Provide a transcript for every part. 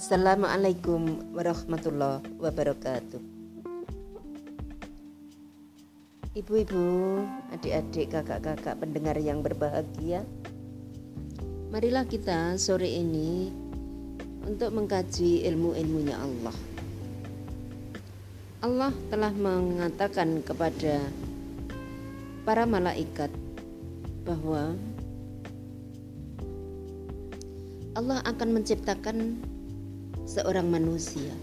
Assalamualaikum warahmatullahi wabarakatuh. Ibu-ibu, adik-adik, kakak-kakak pendengar yang berbahagia, marilah kita sore ini untuk mengkaji ilmu-ilmunya Allah. Allah telah mengatakan kepada para malaikat bahwa Allah akan menciptakan seorang manusia.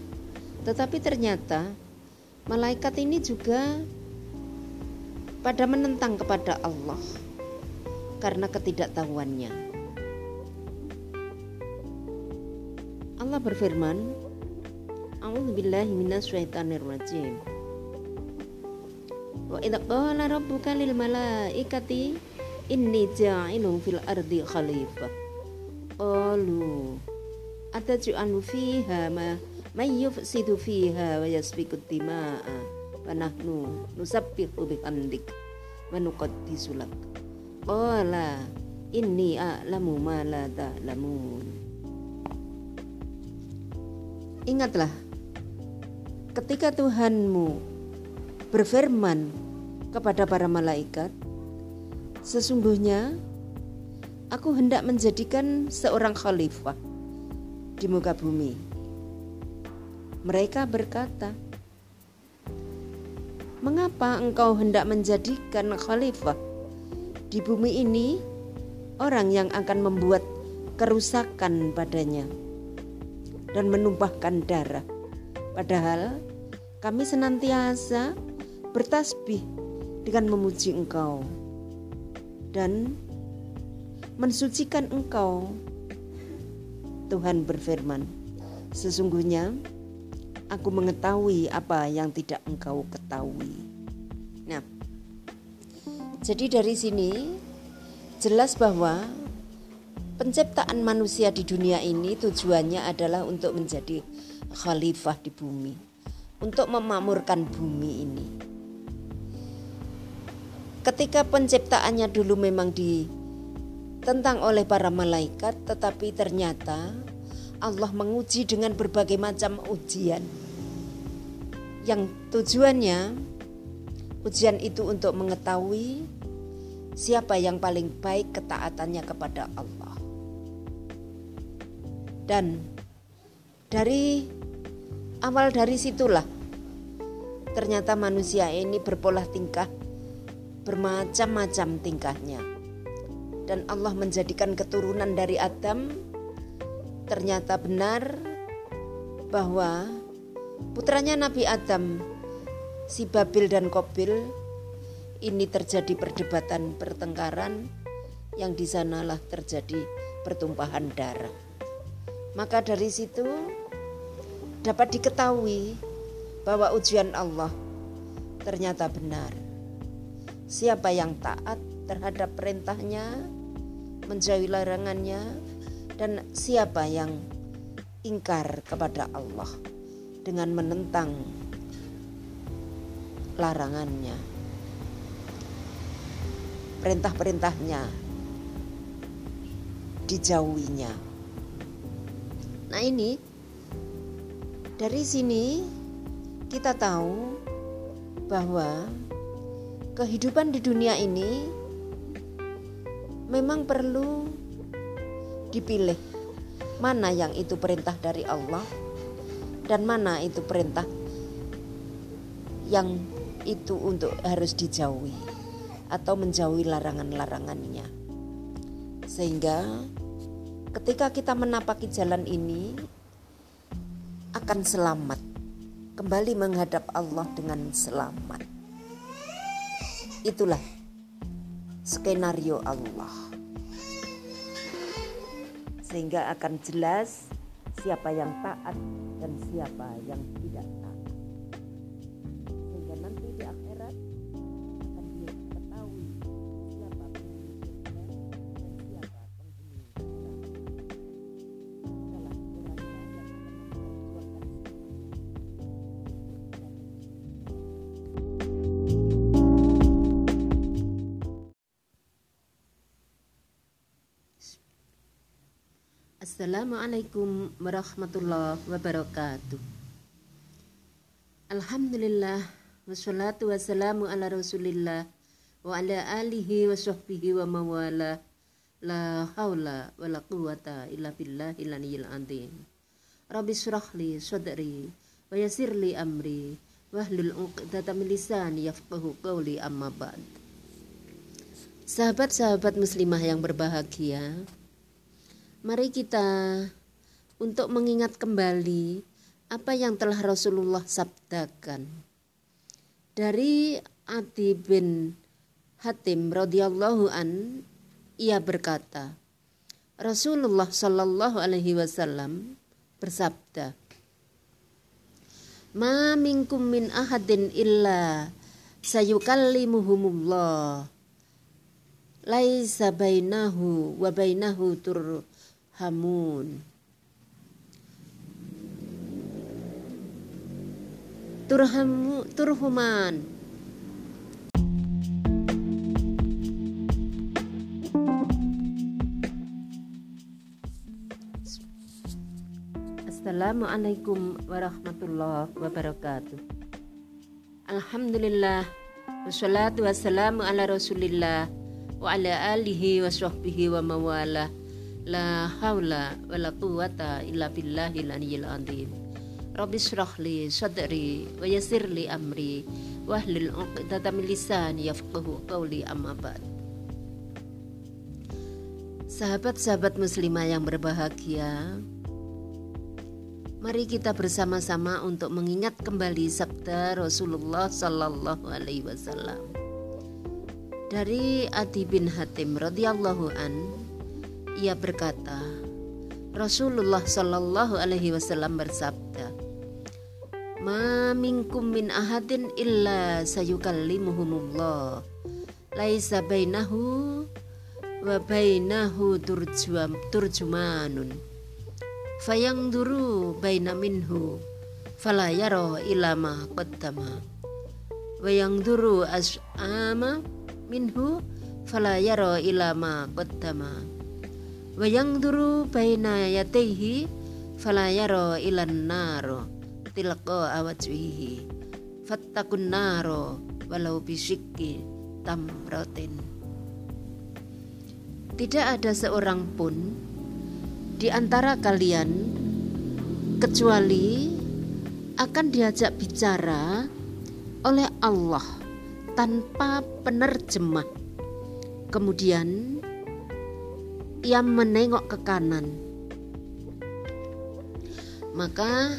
Tetapi ternyata malaikat ini juga pada menentang kepada Allah karena ketidaktahuannya. Allah berfirman, A'udzu billahi minasyaitonir rajim. Wa idza qala rabbuka lil malaikati inni ja'ilun fil ardi khalifah. Qalu ataj'alu fiha ma may yufsidu fiha wa yasfiku dima'a wa nahnu nusabbihu bihamdik wa nuqaddisu lak qala inni a'lamu ma la ta'lamun Ingatlah ketika Tuhanmu berfirman kepada para malaikat sesungguhnya aku hendak menjadikan seorang khalifah di muka bumi. Mereka berkata, "Mengapa engkau hendak menjadikan khalifah di bumi ini orang yang akan membuat kerusakan padanya dan menumpahkan darah? Padahal kami senantiasa bertasbih dengan memuji engkau dan mensucikan engkau Tuhan berfirman, "Sesungguhnya aku mengetahui apa yang tidak engkau ketahui." Nah, jadi dari sini jelas bahwa penciptaan manusia di dunia ini tujuannya adalah untuk menjadi khalifah di bumi, untuk memakmurkan bumi ini. Ketika penciptaannya dulu memang di tentang oleh para malaikat, tetapi ternyata Allah menguji dengan berbagai macam ujian. Yang tujuannya ujian itu untuk mengetahui siapa yang paling baik ketaatannya kepada Allah. Dan dari awal dari situlah ternyata manusia ini berpola tingkah bermacam-macam tingkahnya dan Allah menjadikan keturunan dari Adam, ternyata benar bahwa putranya Nabi Adam, si Babil dan Kobil, ini terjadi perdebatan pertengkaran yang di sanalah terjadi pertumpahan darah. Maka dari situ dapat diketahui bahwa ujian Allah ternyata benar. Siapa yang taat terhadap perintahnya menjauhi larangannya dan siapa yang ingkar kepada Allah dengan menentang larangannya. Perintah-perintahnya dijauhinya. Nah ini dari sini kita tahu bahwa kehidupan di dunia ini memang perlu dipilih mana yang itu perintah dari Allah dan mana itu perintah yang itu untuk harus dijauhi atau menjauhi larangan-larangannya. Sehingga ketika kita menapaki jalan ini akan selamat, kembali menghadap Allah dengan selamat. Itulah skenario Allah. Sehingga akan jelas siapa yang taat dan siapa yang tidak Assalamualaikum warahmatullahi wabarakatuh. Alhamdulillah wassalatu wassalamu ala Rasulillah wa ala alihi wa sahbihi wa mawala la haula wa la quwata illa billahi laniyil azim. Rabbi surahli sadri wa yassirli amri wahlul 'uqdatam min lisani yafqahu qawli amma ba'd. Sahabat-sahabat muslimah yang berbahagia, Mari kita untuk mengingat kembali apa yang telah Rasulullah sabdakan. Dari Adi bin Hatim radhiyallahu an ia berkata, Rasulullah shallallahu alaihi wasallam bersabda, "Ma minkum min ahadin illa sayukallimuhumullah laisa bainahu wa bainahu tur Hamun. Turhamu, turhuman. Assalamualaikum warahmatullahi wabarakatuh. Alhamdulillah wassalatu wassalamu ala Rasulillah wa ala alihi wa sahbihi wa mawalah La haula wa la quwata illa billahil aliyyil azim. Rabbi shrah li sadri wa yassir li amri wahlul 'uqdatam min lisani yafqahu qawli amma ba'd. Sahabat-sahabat muslimah yang berbahagia, mari kita bersama-sama untuk mengingat kembali sabda Rasulullah sallallahu alaihi wasallam. Dari Adi bin Hatim radhiyallahu an ia berkata, Rasulullah Shallallahu Alaihi Wasallam bersabda, Ma minkum min ahadin illa sayukallimuhumullah. Laisa bainahu wa bainahu turjum, turjumanun. Fayang duru baina minhu fala ilama qaddama wa yang duru as'ama minhu fala yaro ilama qaddama wa duru baina yatayhi fala yara ilan naro tilqa awajhihi fattakun naro walau bisikki tamratin tidak ada seorang pun di antara kalian kecuali akan diajak bicara oleh Allah tanpa penerjemah. Kemudian ia menengok ke kanan. Maka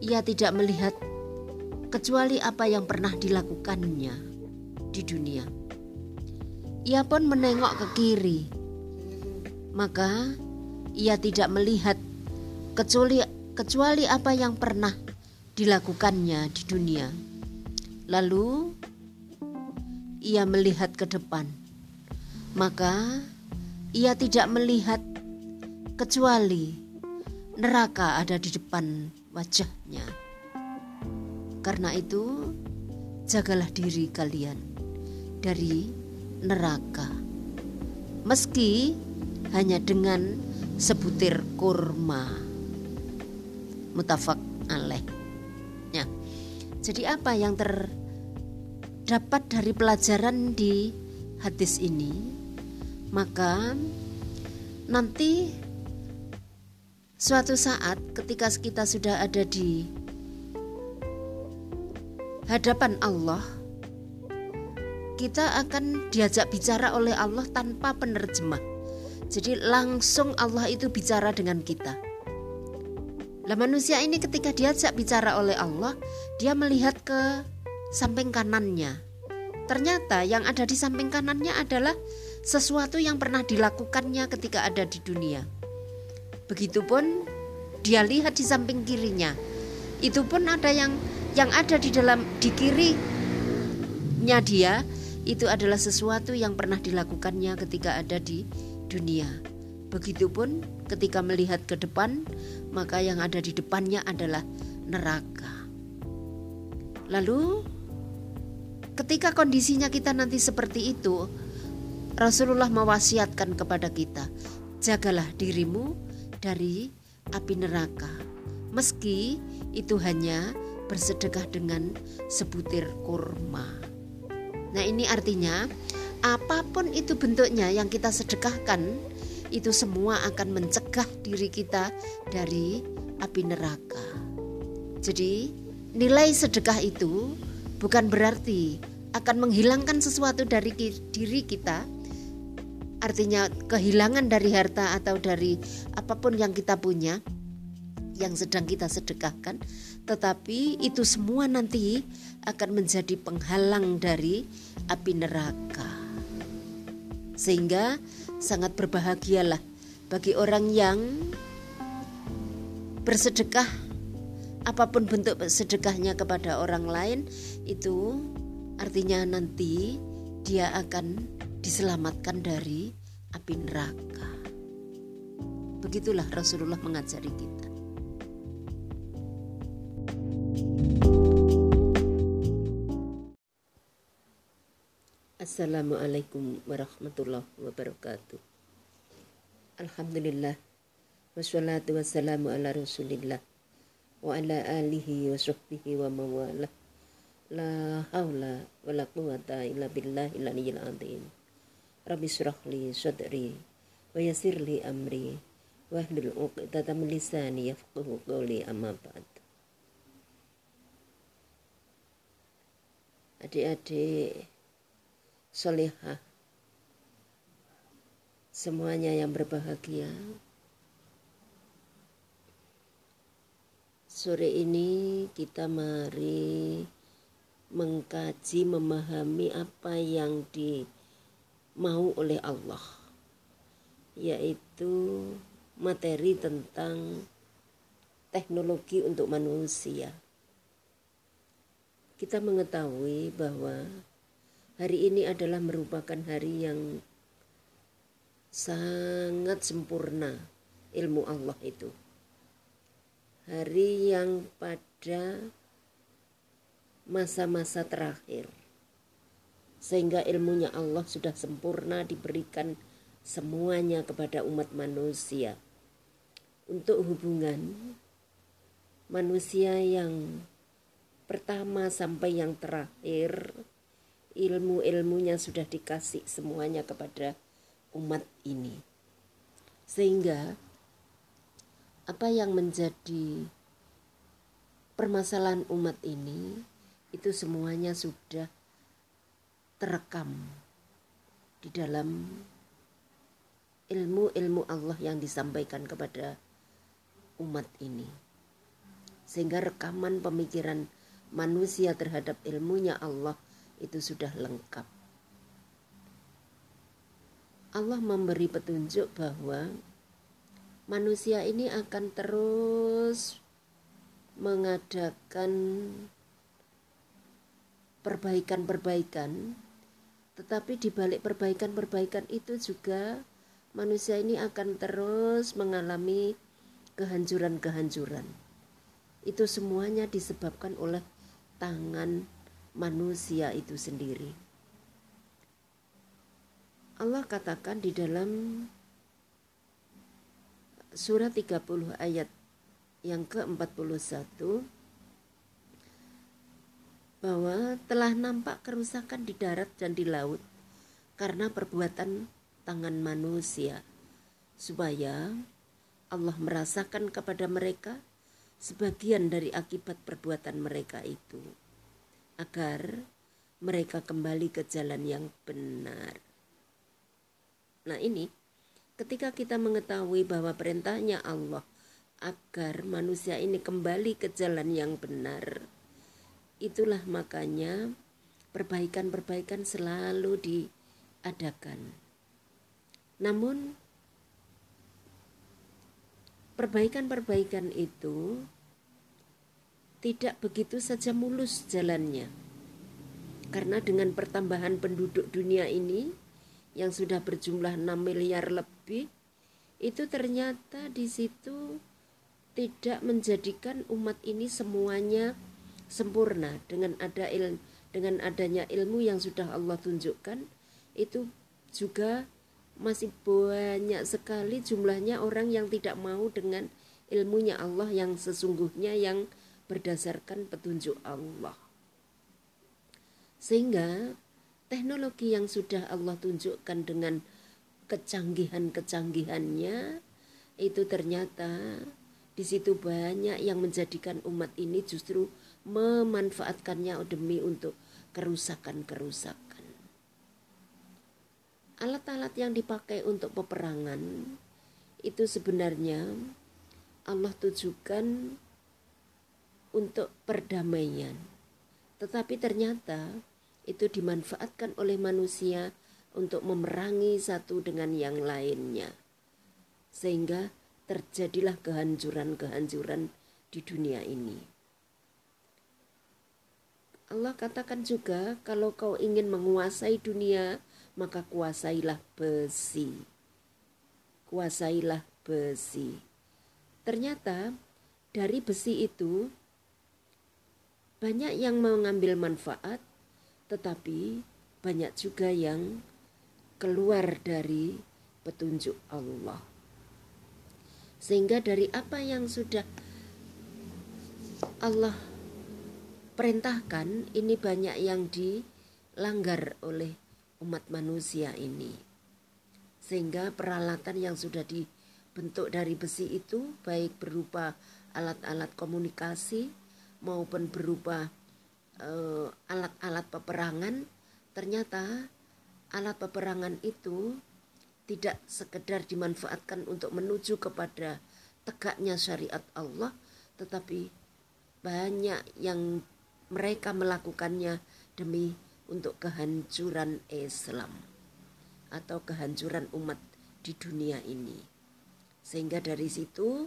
ia tidak melihat kecuali apa yang pernah dilakukannya di dunia. Ia pun menengok ke kiri. Maka ia tidak melihat kecuali kecuali apa yang pernah dilakukannya di dunia. Lalu ia melihat ke depan. Maka ia tidak melihat kecuali neraka ada di depan wajahnya. Karena itu, jagalah diri kalian dari neraka, meski hanya dengan sebutir kurma. Mutafak alaih. Ya. Jadi apa yang terdapat dari pelajaran di hadis ini? Maka nanti suatu saat ketika kita sudah ada di hadapan Allah kita akan diajak bicara oleh Allah tanpa penerjemah. Jadi langsung Allah itu bicara dengan kita. Lah manusia ini ketika diajak bicara oleh Allah dia melihat ke samping kanannya. Ternyata yang ada di samping kanannya adalah sesuatu yang pernah dilakukannya ketika ada di dunia. Begitupun dia lihat di samping kirinya. Itu pun ada yang yang ada di dalam di kirinya dia itu adalah sesuatu yang pernah dilakukannya ketika ada di dunia. Begitupun ketika melihat ke depan, maka yang ada di depannya adalah neraka. Lalu ketika kondisinya kita nanti seperti itu, Rasulullah mewasiatkan kepada kita, jagalah dirimu dari api neraka. Meski itu hanya bersedekah dengan sebutir kurma. Nah, ini artinya apa pun itu bentuknya yang kita sedekahkan itu semua akan mencegah diri kita dari api neraka. Jadi, nilai sedekah itu bukan berarti akan menghilangkan sesuatu dari diri kita. Artinya kehilangan dari harta atau dari apa pun yang kita punya yang sedang kita sedekahkan, tetapi itu semua nanti akan menjadi penghalang dari api neraka. Sehingga sangat berbahagialah bagi orang yang bersedekah apa pun bentuk sedekahnya kepada orang lain itu artinya nanti dia akan diselamatkan dari api neraka. Begitulah Rasulullah mengajari kita. Assalamualaikum warahmatullahi wabarakatuh. Alhamdulillah. Wassalatu wassalamu ala rasulillah wa ala alihi wa sahbihi wa mawala. La haula wa la quwata illa billahi al-aliyyil azim. Rabbi syrah li sadri wa yassir li amri wa hlul 'uqdatam lisani yafqahu qawli amma ba'd. Adik-adik solehah semuanya yang berbahagia sore ini kita mari mengkaji memahami apa yang dimau oleh Allah yaitu materi tentang teknologi untuk manusia kita mengetahui bahwa Hari ini adalah merupakan hari yang sangat sempurna ilmu Allah itu. Hari yang pada masa-masa terakhir. Sehingga ilmunya Allah sudah sempurna diberikan semuanya kepada umat manusia. Untuk hubungan manusia yang pertama sampai yang terakhir ilmu-ilmunya sudah dikasih semuanya kepada umat ini. Sehingga apa yang menjadi permasalahan umat ini itu semuanya sudah terekam di dalam ilmu-ilmu Allah yang disampaikan kepada umat ini. Sehingga rekaman pemikiran manusia terhadap ilmunya Allah itu sudah lengkap. Allah memberi petunjuk bahwa manusia ini akan terus mengadakan perbaikan-perbaikan, tetapi di balik perbaikan-perbaikan itu juga manusia ini akan terus mengalami kehancuran-kehancuran. Itu semuanya disebabkan oleh tangan manusia itu sendiri. Allah katakan di dalam surat 30 ayat yang ke-41 bahwa telah nampak kerusakan di darat dan di laut karena perbuatan tangan manusia supaya Allah merasakan kepada mereka sebagian dari akibat perbuatan mereka itu agar mereka kembali ke jalan yang benar. Nah, ini ketika kita mengetahui bahwa perintahnya Allah agar manusia ini kembali ke jalan yang benar, itulah makanya perbaikan-perbaikan selalu diadakan. Namun, perbaikan-perbaikan itu tidak begitu saja mulus jalannya. Karena dengan pertambahan penduduk dunia ini yang sudah berjumlah 6 miliar lebih, itu ternyata di situ tidak menjadikan umat ini semuanya sempurna dengan ada il, dengan adanya ilmu yang sudah Allah tunjukkan itu juga masih banyak sekali jumlahnya orang yang tidak mau dengan ilmunya Allah yang sesungguhnya yang berdasarkan petunjuk Allah. Sehingga teknologi yang sudah Allah tunjukkan dengan kecanggihan-kecanggihannya itu ternyata di situ banyak yang menjadikan umat ini justru memanfaatkannya demi untuk kerusakan-kerusakan. Alat-alat yang dipakai untuk peperangan itu sebenarnya Allah tujukan untuk perdamaian. Tetapi ternyata itu dimanfaatkan oleh manusia untuk memerangi satu dengan yang lainnya. Sehingga terjadilah kehancuran-kehancuran di dunia ini. Allah katakan juga kalau kau ingin menguasai dunia maka kuasailah besi. Kuasailah besi. Ternyata dari besi itu banyak yang mengambil manfaat, tetapi banyak juga yang keluar dari petunjuk Allah. Sehingga dari apa yang sudah Allah perintahkan, ini banyak yang dilanggar oleh umat manusia ini. Sehingga peralatan yang sudah dibentuk dari besi itu baik berupa alat-alat komunikasi maupun berupa eh, alat-alat uh, peperangan, ternyata alat peperangan itu tidak sekedar dimanfaatkan untuk menuju kepada tegaknya syariat Allah, tetapi banyak yang mereka melakukannya demi untuk kehancuran Islam atau kehancuran umat di dunia ini. Sehingga dari situ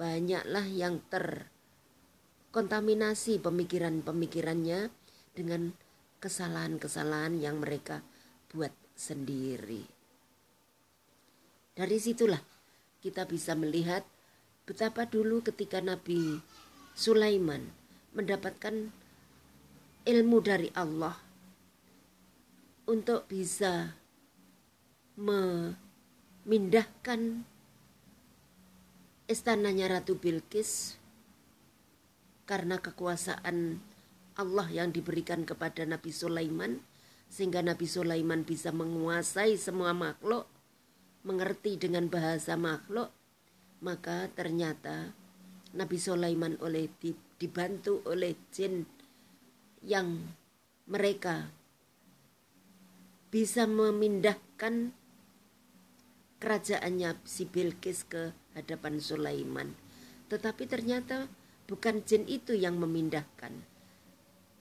banyaklah yang terkontaminasi pemikiran-pemikirannya dengan kesalahan-kesalahan yang mereka buat sendiri. Dari situlah kita bisa melihat betapa dulu ketika Nabi Sulaiman mendapatkan ilmu dari Allah untuk bisa memindahkan istananya Ratu Bilqis karena kekuasaan Allah yang diberikan kepada Nabi Sulaiman sehingga Nabi Sulaiman bisa menguasai semua makhluk mengerti dengan bahasa makhluk maka ternyata Nabi Sulaiman oleh dibantu oleh jin yang mereka bisa memindahkan kerajaannya si Bilqis ke hadapan Sulaiman. Tetapi ternyata bukan jin itu yang memindahkan.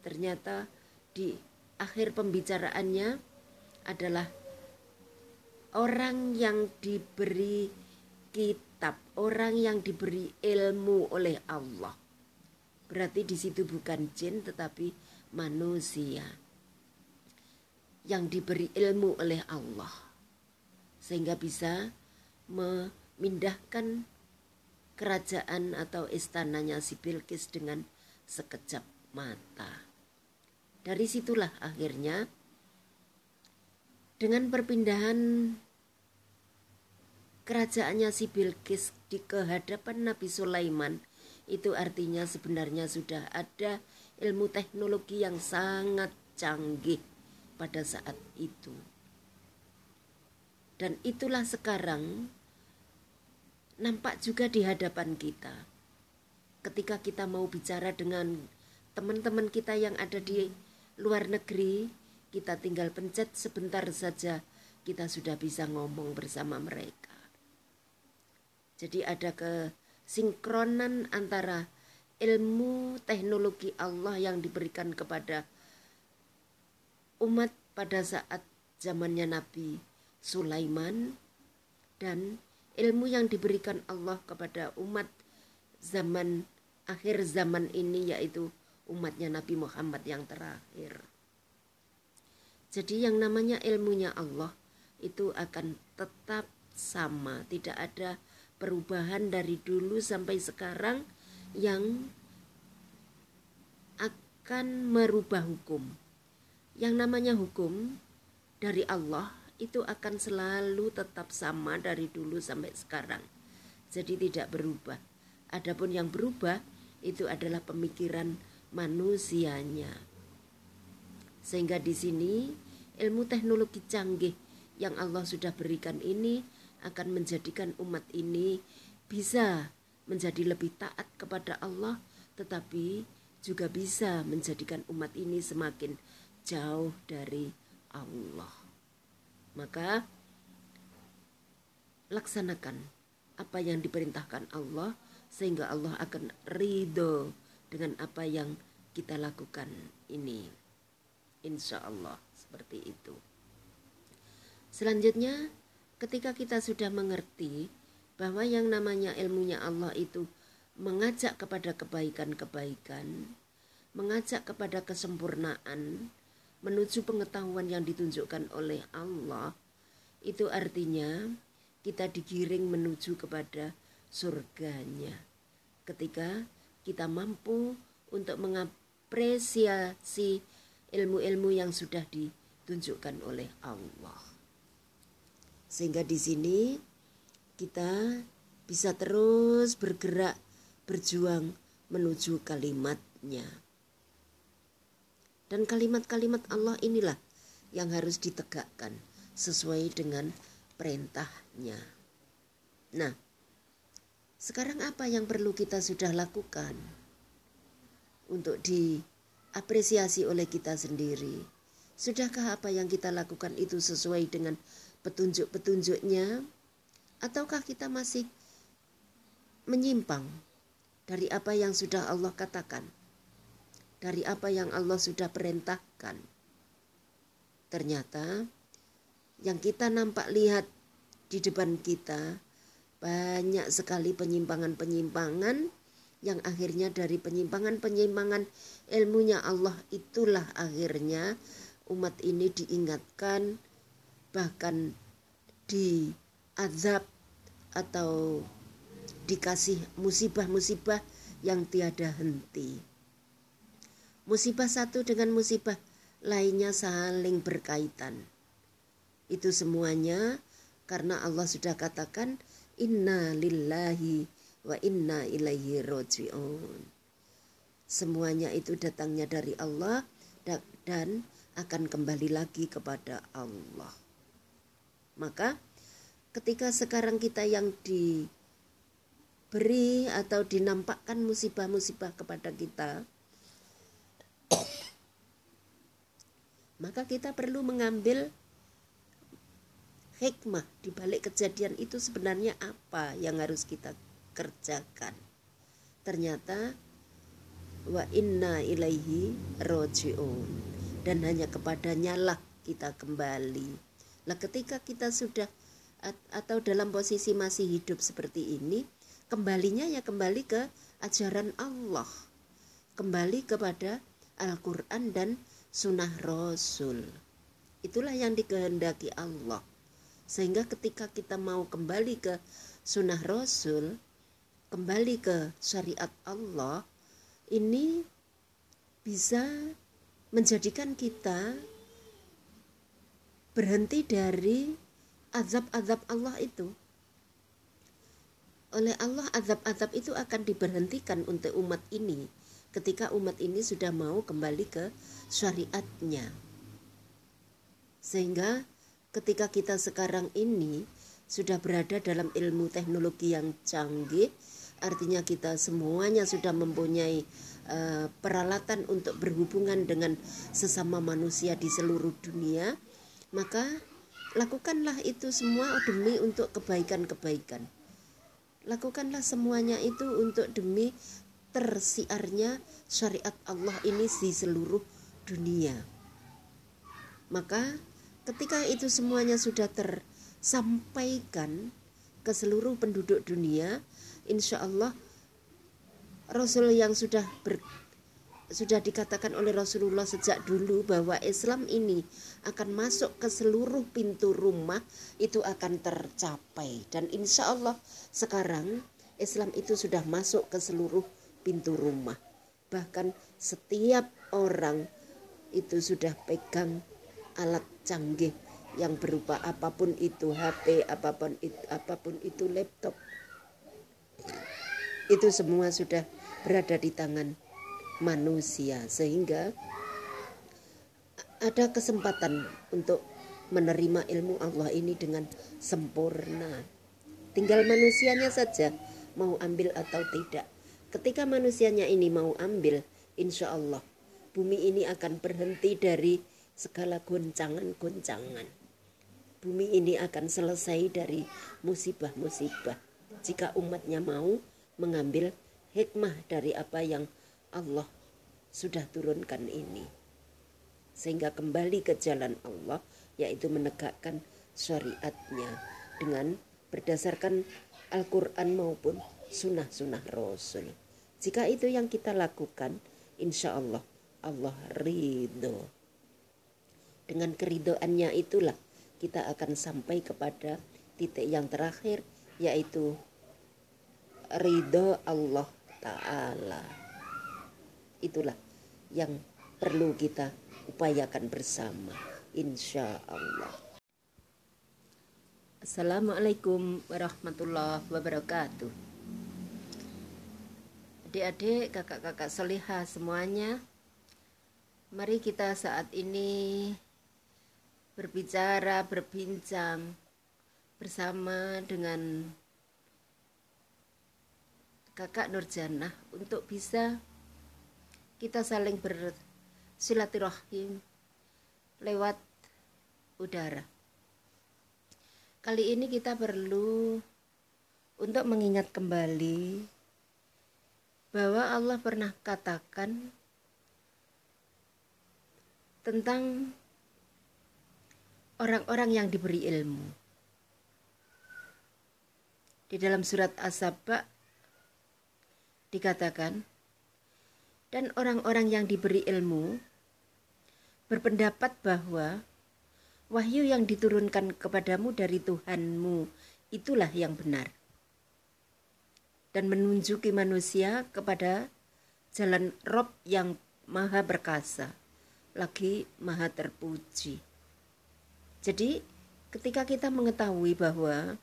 Ternyata di akhir pembicaraannya adalah orang yang diberi kitab, orang yang diberi ilmu oleh Allah. Berarti di situ bukan jin tetapi manusia yang diberi ilmu oleh Allah sehingga bisa memindahkan kerajaan atau istananya si Bilqis dengan sekejap mata. Dari situlah akhirnya dengan perpindahan kerajaannya si Bilqis di kehadapan Nabi Sulaiman itu artinya sebenarnya sudah ada ilmu teknologi yang sangat canggih pada saat itu. Dan itulah sekarang nampak juga di hadapan kita. Ketika kita mau bicara dengan teman-teman kita yang ada di luar negeri, kita tinggal pencet sebentar saja kita sudah bisa ngomong bersama mereka. Jadi ada kesinkronan antara ilmu teknologi Allah yang diberikan kepada umat pada saat zamannya Nabi Sulaiman dan ilmu yang diberikan Allah kepada umat zaman akhir zaman ini yaitu umatnya Nabi Muhammad yang terakhir. Jadi yang namanya ilmunya Allah itu akan tetap sama, tidak ada perubahan dari dulu sampai sekarang yang akan merubah hukum. Yang namanya hukum dari Allah itu akan selalu tetap sama dari dulu sampai sekarang. Jadi tidak berubah. Adapun yang berubah itu adalah pemikiran manusianya. Sehingga di sini ilmu teknologi canggih yang Allah sudah berikan ini akan menjadikan umat ini bisa menjadi lebih taat kepada Allah tetapi juga bisa menjadikan umat ini semakin jauh dari Allah. Maka laksanakan apa yang diperintahkan Allah sehingga Allah akan ridho dengan apa yang kita lakukan ini. Insya Allah seperti itu. Selanjutnya, ketika kita sudah mengerti bahwa yang namanya ilmunya Allah itu mengajak kepada kebaikan-kebaikan, mengajak kepada kesempurnaan, menuju pengetahuan yang ditunjukkan oleh Allah, itu artinya kita digiring menuju kepada surganya. Ketika kita mampu untuk mengapresiasi ilmu-ilmu yang sudah ditunjukkan oleh Allah. Sehingga di sini kita bisa terus bergerak, berjuang menuju kalimatnya. Dan kalimat-kalimat Allah inilah yang harus ditegakkan sesuai dengan perintahnya. Nah, sekarang apa yang perlu kita sudah lakukan untuk diapresiasi oleh kita sendiri? Sudahkah apa yang kita lakukan itu sesuai dengan petunjuk-petunjuknya ataukah kita masih menyimpang dari apa yang sudah Allah katakan dari apa yang Allah sudah perintahkan? Ternyata yang kita nampak lihat di depan kita banyak sekali penyimpangan-penyimpangan yang akhirnya dari penyimpangan-penyimpangan ilmunya Allah itulah akhirnya umat ini diingatkan bahkan diazab atau dikasih musibah-musibah yang tiada henti. Musibah satu dengan musibah lainnya saling berkaitan. Itu semuanya karena Allah sudah katakan inna lillahi wa inna ilaihi roji'un. Semuanya itu datangnya dari Allah dan akan kembali lagi kepada Allah. Maka ketika sekarang kita yang diberi atau dinampakkan musibah-musibah kepada kita, maka kita perlu mengambil hikmah di balik kejadian itu sebenarnya apa yang harus kita kerjakan. Ternyata wa inna ilaihi roji'un dan hanya kepadanya lah kita kembali. Nah, ketika kita sudah atau dalam posisi masih hidup seperti ini, kembalinya ya kembali ke ajaran Allah. Kembali kepada Al-Qur'an dan sunnah Rasul. Itulah yang dikehendaki Allah. Sehingga ketika kita mau kembali ke sunnah Rasul, kembali ke syariat Allah, ini bisa menjadikan kita berhenti dari azab-azab Allah itu. Oleh Allah azab-azab itu akan diberhentikan untuk umat ini ketika umat ini sudah mau kembali ke syariatnya. Sehingga ketika kita sekarang ini sudah berada dalam ilmu teknologi yang canggih, artinya kita semuanya sudah mempunyai uh, peralatan untuk berhubungan dengan sesama manusia di seluruh dunia maka lakukanlah itu semua demi untuk kebaikan-kebaikan. Lakukanlah semuanya itu untuk demi tersiarnya syariat Allah ini di seluruh dunia. Maka ketika itu semuanya sudah tersampaikan ke seluruh penduduk dunia, insya Allah Rasul yang sudah sudah dikatakan oleh Rasulullah sejak dulu bahwa Islam ini akan masuk ke seluruh pintu rumah itu akan tercapai dan insya Allah sekarang Islam itu sudah masuk ke seluruh pintu rumah bahkan setiap orang itu sudah pegang alat canggih yang berupa apa pun itu HP, apa pun itu, apa pun itu laptop. Itu semua sudah berada di tangan manusia sehingga ada kesempatan untuk menerima ilmu Allah ini dengan sempurna. Tinggal manusianya saja mau ambil atau tidak. Ketika manusianya ini mau ambil, insya Allah bumi ini akan berhenti dari segala goncangan-goncangan bumi ini akan selesai dari musibah-musibah jika umatnya mau mengambil hikmah dari apa yang Allah sudah turunkan ini. Sehingga kembali ke jalan Allah yaitu menegakkan syariatnya dengan berdasarkan Al-Quran maupun sunnah-sunnah Rasul. Jika itu yang kita lakukan insya Allah Allah ridho. Dengan keridoannya itulah kita akan sampai kepada titik yang terakhir yaitu ridho Allah Ta'ala. Itulah yang perlu kita upayakan bersama. Insya Allah. Assalamualaikum warahmatullahi wabarakatuh. Adik-adik, kakak-kakak solihah semuanya. Mari kita saat ini berbicara, berbincang bersama dengan kakak Nurjana untuk bisa kita saling bersilaturahim lewat udara. Kali ini kita perlu untuk mengingat kembali bahwa Allah pernah katakan tentang orang-orang yang diberi ilmu. Di dalam surat As-Saba dikatakan, dan orang-orang yang diberi ilmu berpendapat bahwa wahyu yang diturunkan kepadamu dari Tuhanmu itulah yang benar dan menunjuki manusia kepada jalan Rob yang maha perkasa lagi maha terpuji. Jadi ketika kita mengetahui bahwa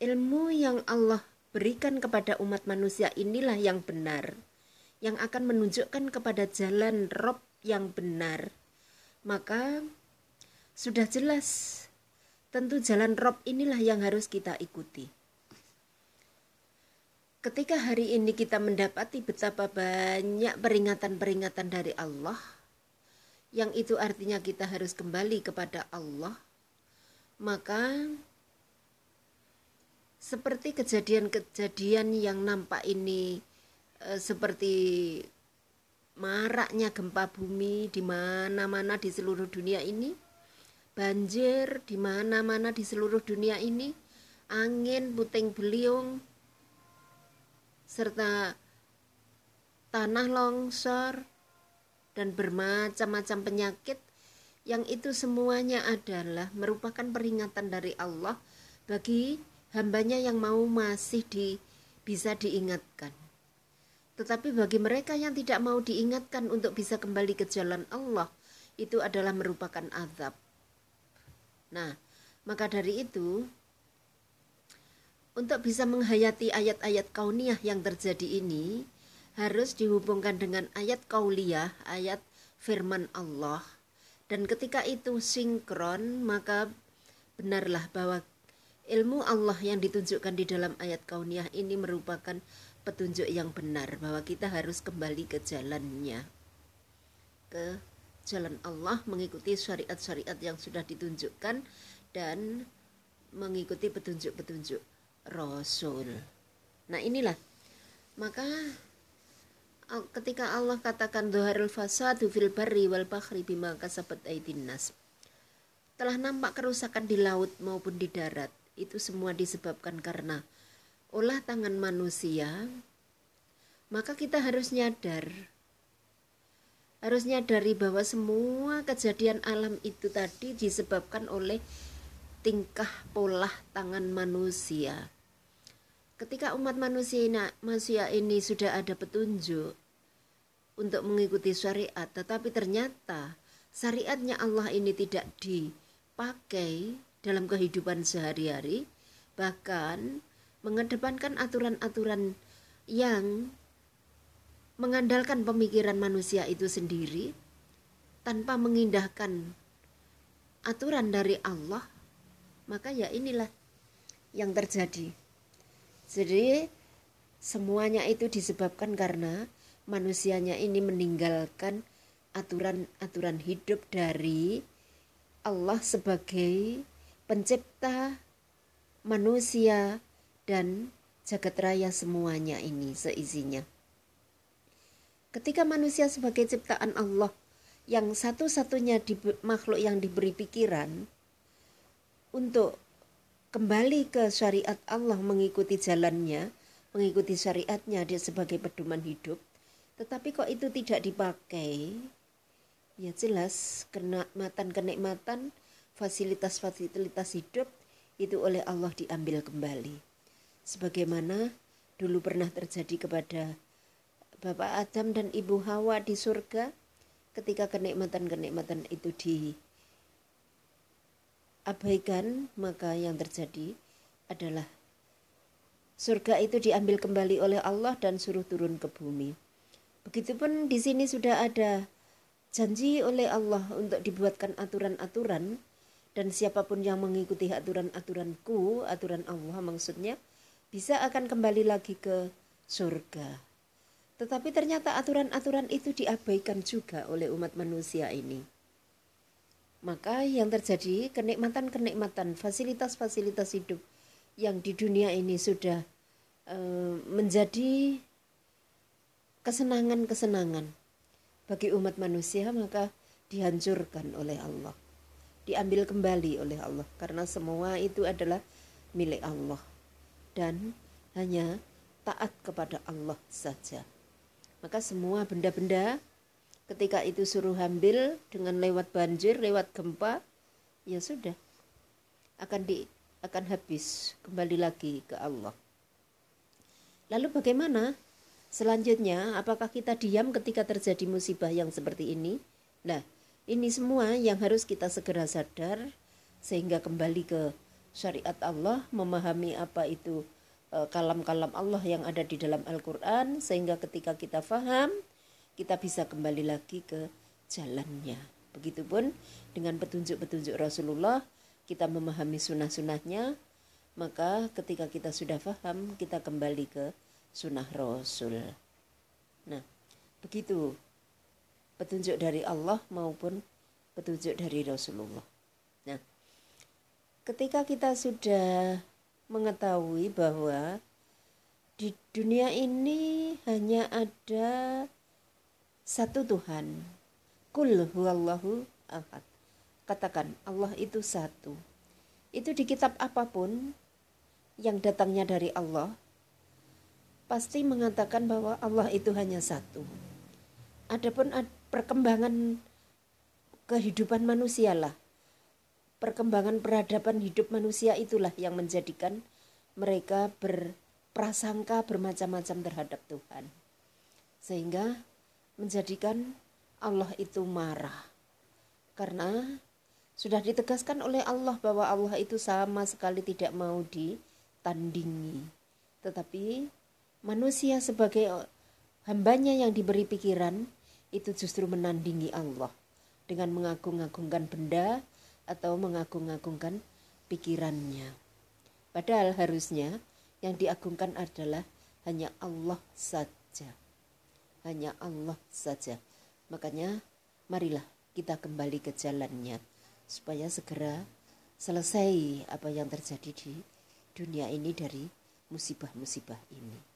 ilmu yang Allah berikan kepada umat manusia inilah yang benar, yang akan menunjukkan kepada jalan Rob yang benar, maka sudah jelas tentu jalan Rob inilah yang harus kita ikuti. Ketika hari ini kita mendapati betapa banyak peringatan-peringatan dari Allah, yang itu artinya kita harus kembali kepada Allah, maka seperti kejadian-kejadian yang nampak ini e, seperti maraknya gempa bumi di mana-mana di seluruh dunia ini, banjir di mana-mana di seluruh dunia ini, angin puting beliung serta tanah longsor dan bermacam-macam penyakit yang itu semuanya adalah merupakan peringatan dari Allah bagi hambanya yang mau masih di, bisa diingatkan. Tetapi bagi mereka yang tidak mau diingatkan untuk bisa kembali ke jalan Allah, itu adalah merupakan azab. Nah, maka dari itu, untuk bisa menghayati ayat-ayat kauniyah yang terjadi ini, harus dihubungkan dengan ayat kauliyah, ayat firman Allah. Dan ketika itu sinkron, maka benarlah bahwa ilmu Allah yang ditunjukkan di dalam ayat kauniyah ini merupakan petunjuk yang benar bahwa kita harus kembali ke jalannya. Ke jalan Allah mengikuti syariat-syariat yang sudah ditunjukkan dan mengikuti petunjuk-petunjuk Rasul. Nah, inilah maka ketika Allah katakan dhaharul fasadu fil barri wal bahri bima kasabat aydin nas telah nampak kerusakan di laut maupun di darat itu semua disebabkan karena olah tangan manusia maka kita harus nyadar. Harus nyadari bahwa semua kejadian alam itu tadi disebabkan oleh tingkah pola tangan manusia. Ketika umat manusia manusia ini sudah ada petunjuk untuk mengikuti syariat, tetapi ternyata syariatnya Allah ini tidak di pakai dalam kehidupan sehari-hari, bahkan mengedepankan aturan-aturan yang mengandalkan pemikiran manusia itu sendiri tanpa mengindahkan aturan dari Allah, maka ya inilah yang terjadi. Jadi semuanya itu disebabkan karena manusianya ini meninggalkan aturan-aturan hidup dari Allah sebagai pencipta manusia dan jagat raya semuanya ini seisinya. Ketika manusia sebagai ciptaan Allah yang satu-satunya di, makhluk yang diberi pikiran untuk kembali ke syariat Allah mengikuti jalannya, mengikuti syariatnya dia sebagai pedoman hidup, tetapi kok itu tidak dipakai, ya jelas kenikmatan-kenikmatan fasilitas-fasilitas hidup itu oleh Allah diambil kembali. Sebagaimana dulu pernah terjadi kepada Bapak Adam dan Ibu Hawa di surga ketika kenikmatan-kenikmatan itu diabaikan maka yang terjadi adalah surga itu diambil kembali oleh Allah dan suruh turun ke bumi. Begitupun di sini sudah ada janji oleh Allah untuk dibuatkan aturan-aturan dan siapa pun yang mengikuti aturan-aturanku, aturan Allah maksudnya, bisa akan kembali lagi ke surga. Tetapi ternyata aturan-aturan itu diabaikan juga oleh umat manusia ini. Maka yang terjadi kenikmatan-kenikmatan, fasilitas-fasilitas hidup yang di dunia ini sudah e, menjadi kesenangan-kesenangan bagi umat manusia maka dihancurkan oleh Allah diambil kembali oleh Allah karena semua itu adalah milik Allah dan hanya taat kepada Allah saja. Maka semua benda-benda ketika itu suruh ambil dengan lewat banjir lewat gempa ya sudah akan di akan habis kembali lagi ke Allah. Lalu bagaimana Selanjutnya, apakah kita diam ketika terjadi musibah yang seperti ini? Nah, ini semua yang harus kita segera sadar sehingga kembali ke syariat Allah, memahami apa itu e, kalam-kalam Allah yang ada di dalam Al-Qur'an sehingga ketika kita faham, kita bisa kembali lagi ke jalannya. Begitupun dengan petunjuk-petunjuk Rasulullah, kita memahami sunnah-sunnahnya, maka ketika kita sudah faham, kita kembali ke sunnah Rasul. Nah, begitu petunjuk dari Allah maupun petunjuk dari Rasulullah. Nah, ketika kita sudah mengetahui bahwa di dunia ini hanya ada satu Tuhan. Kul huwallahu ahad. Katakan Allah itu satu. Itu di kitab apa pun yang datangnya dari Allah pasti mengatakan bahwa Allah itu hanya satu. Adapun perkembangan kehidupan manusia lah, perkembangan peradaban hidup manusia itulah yang menjadikan mereka berprasangka bermacam-macam terhadap Tuhan. Sehingga menjadikan Allah itu marah. Karena sudah ditegaskan oleh Allah bahwa Allah itu sama sekali tidak mau ditandingi. Tetapi manusia sebagai hambanya yang diberi pikiran itu justru menandingi Allah dengan mengagung-agungkan benda atau mengagung-agungkan pikirannya. Padahal harusnya yang diagungkan adalah hanya Allah saja. Hanya Allah saja. Makanya marilah kita kembali ke jalannya supaya segera selesai apa yang terjadi di dunia ini dari musibah-musibah ini.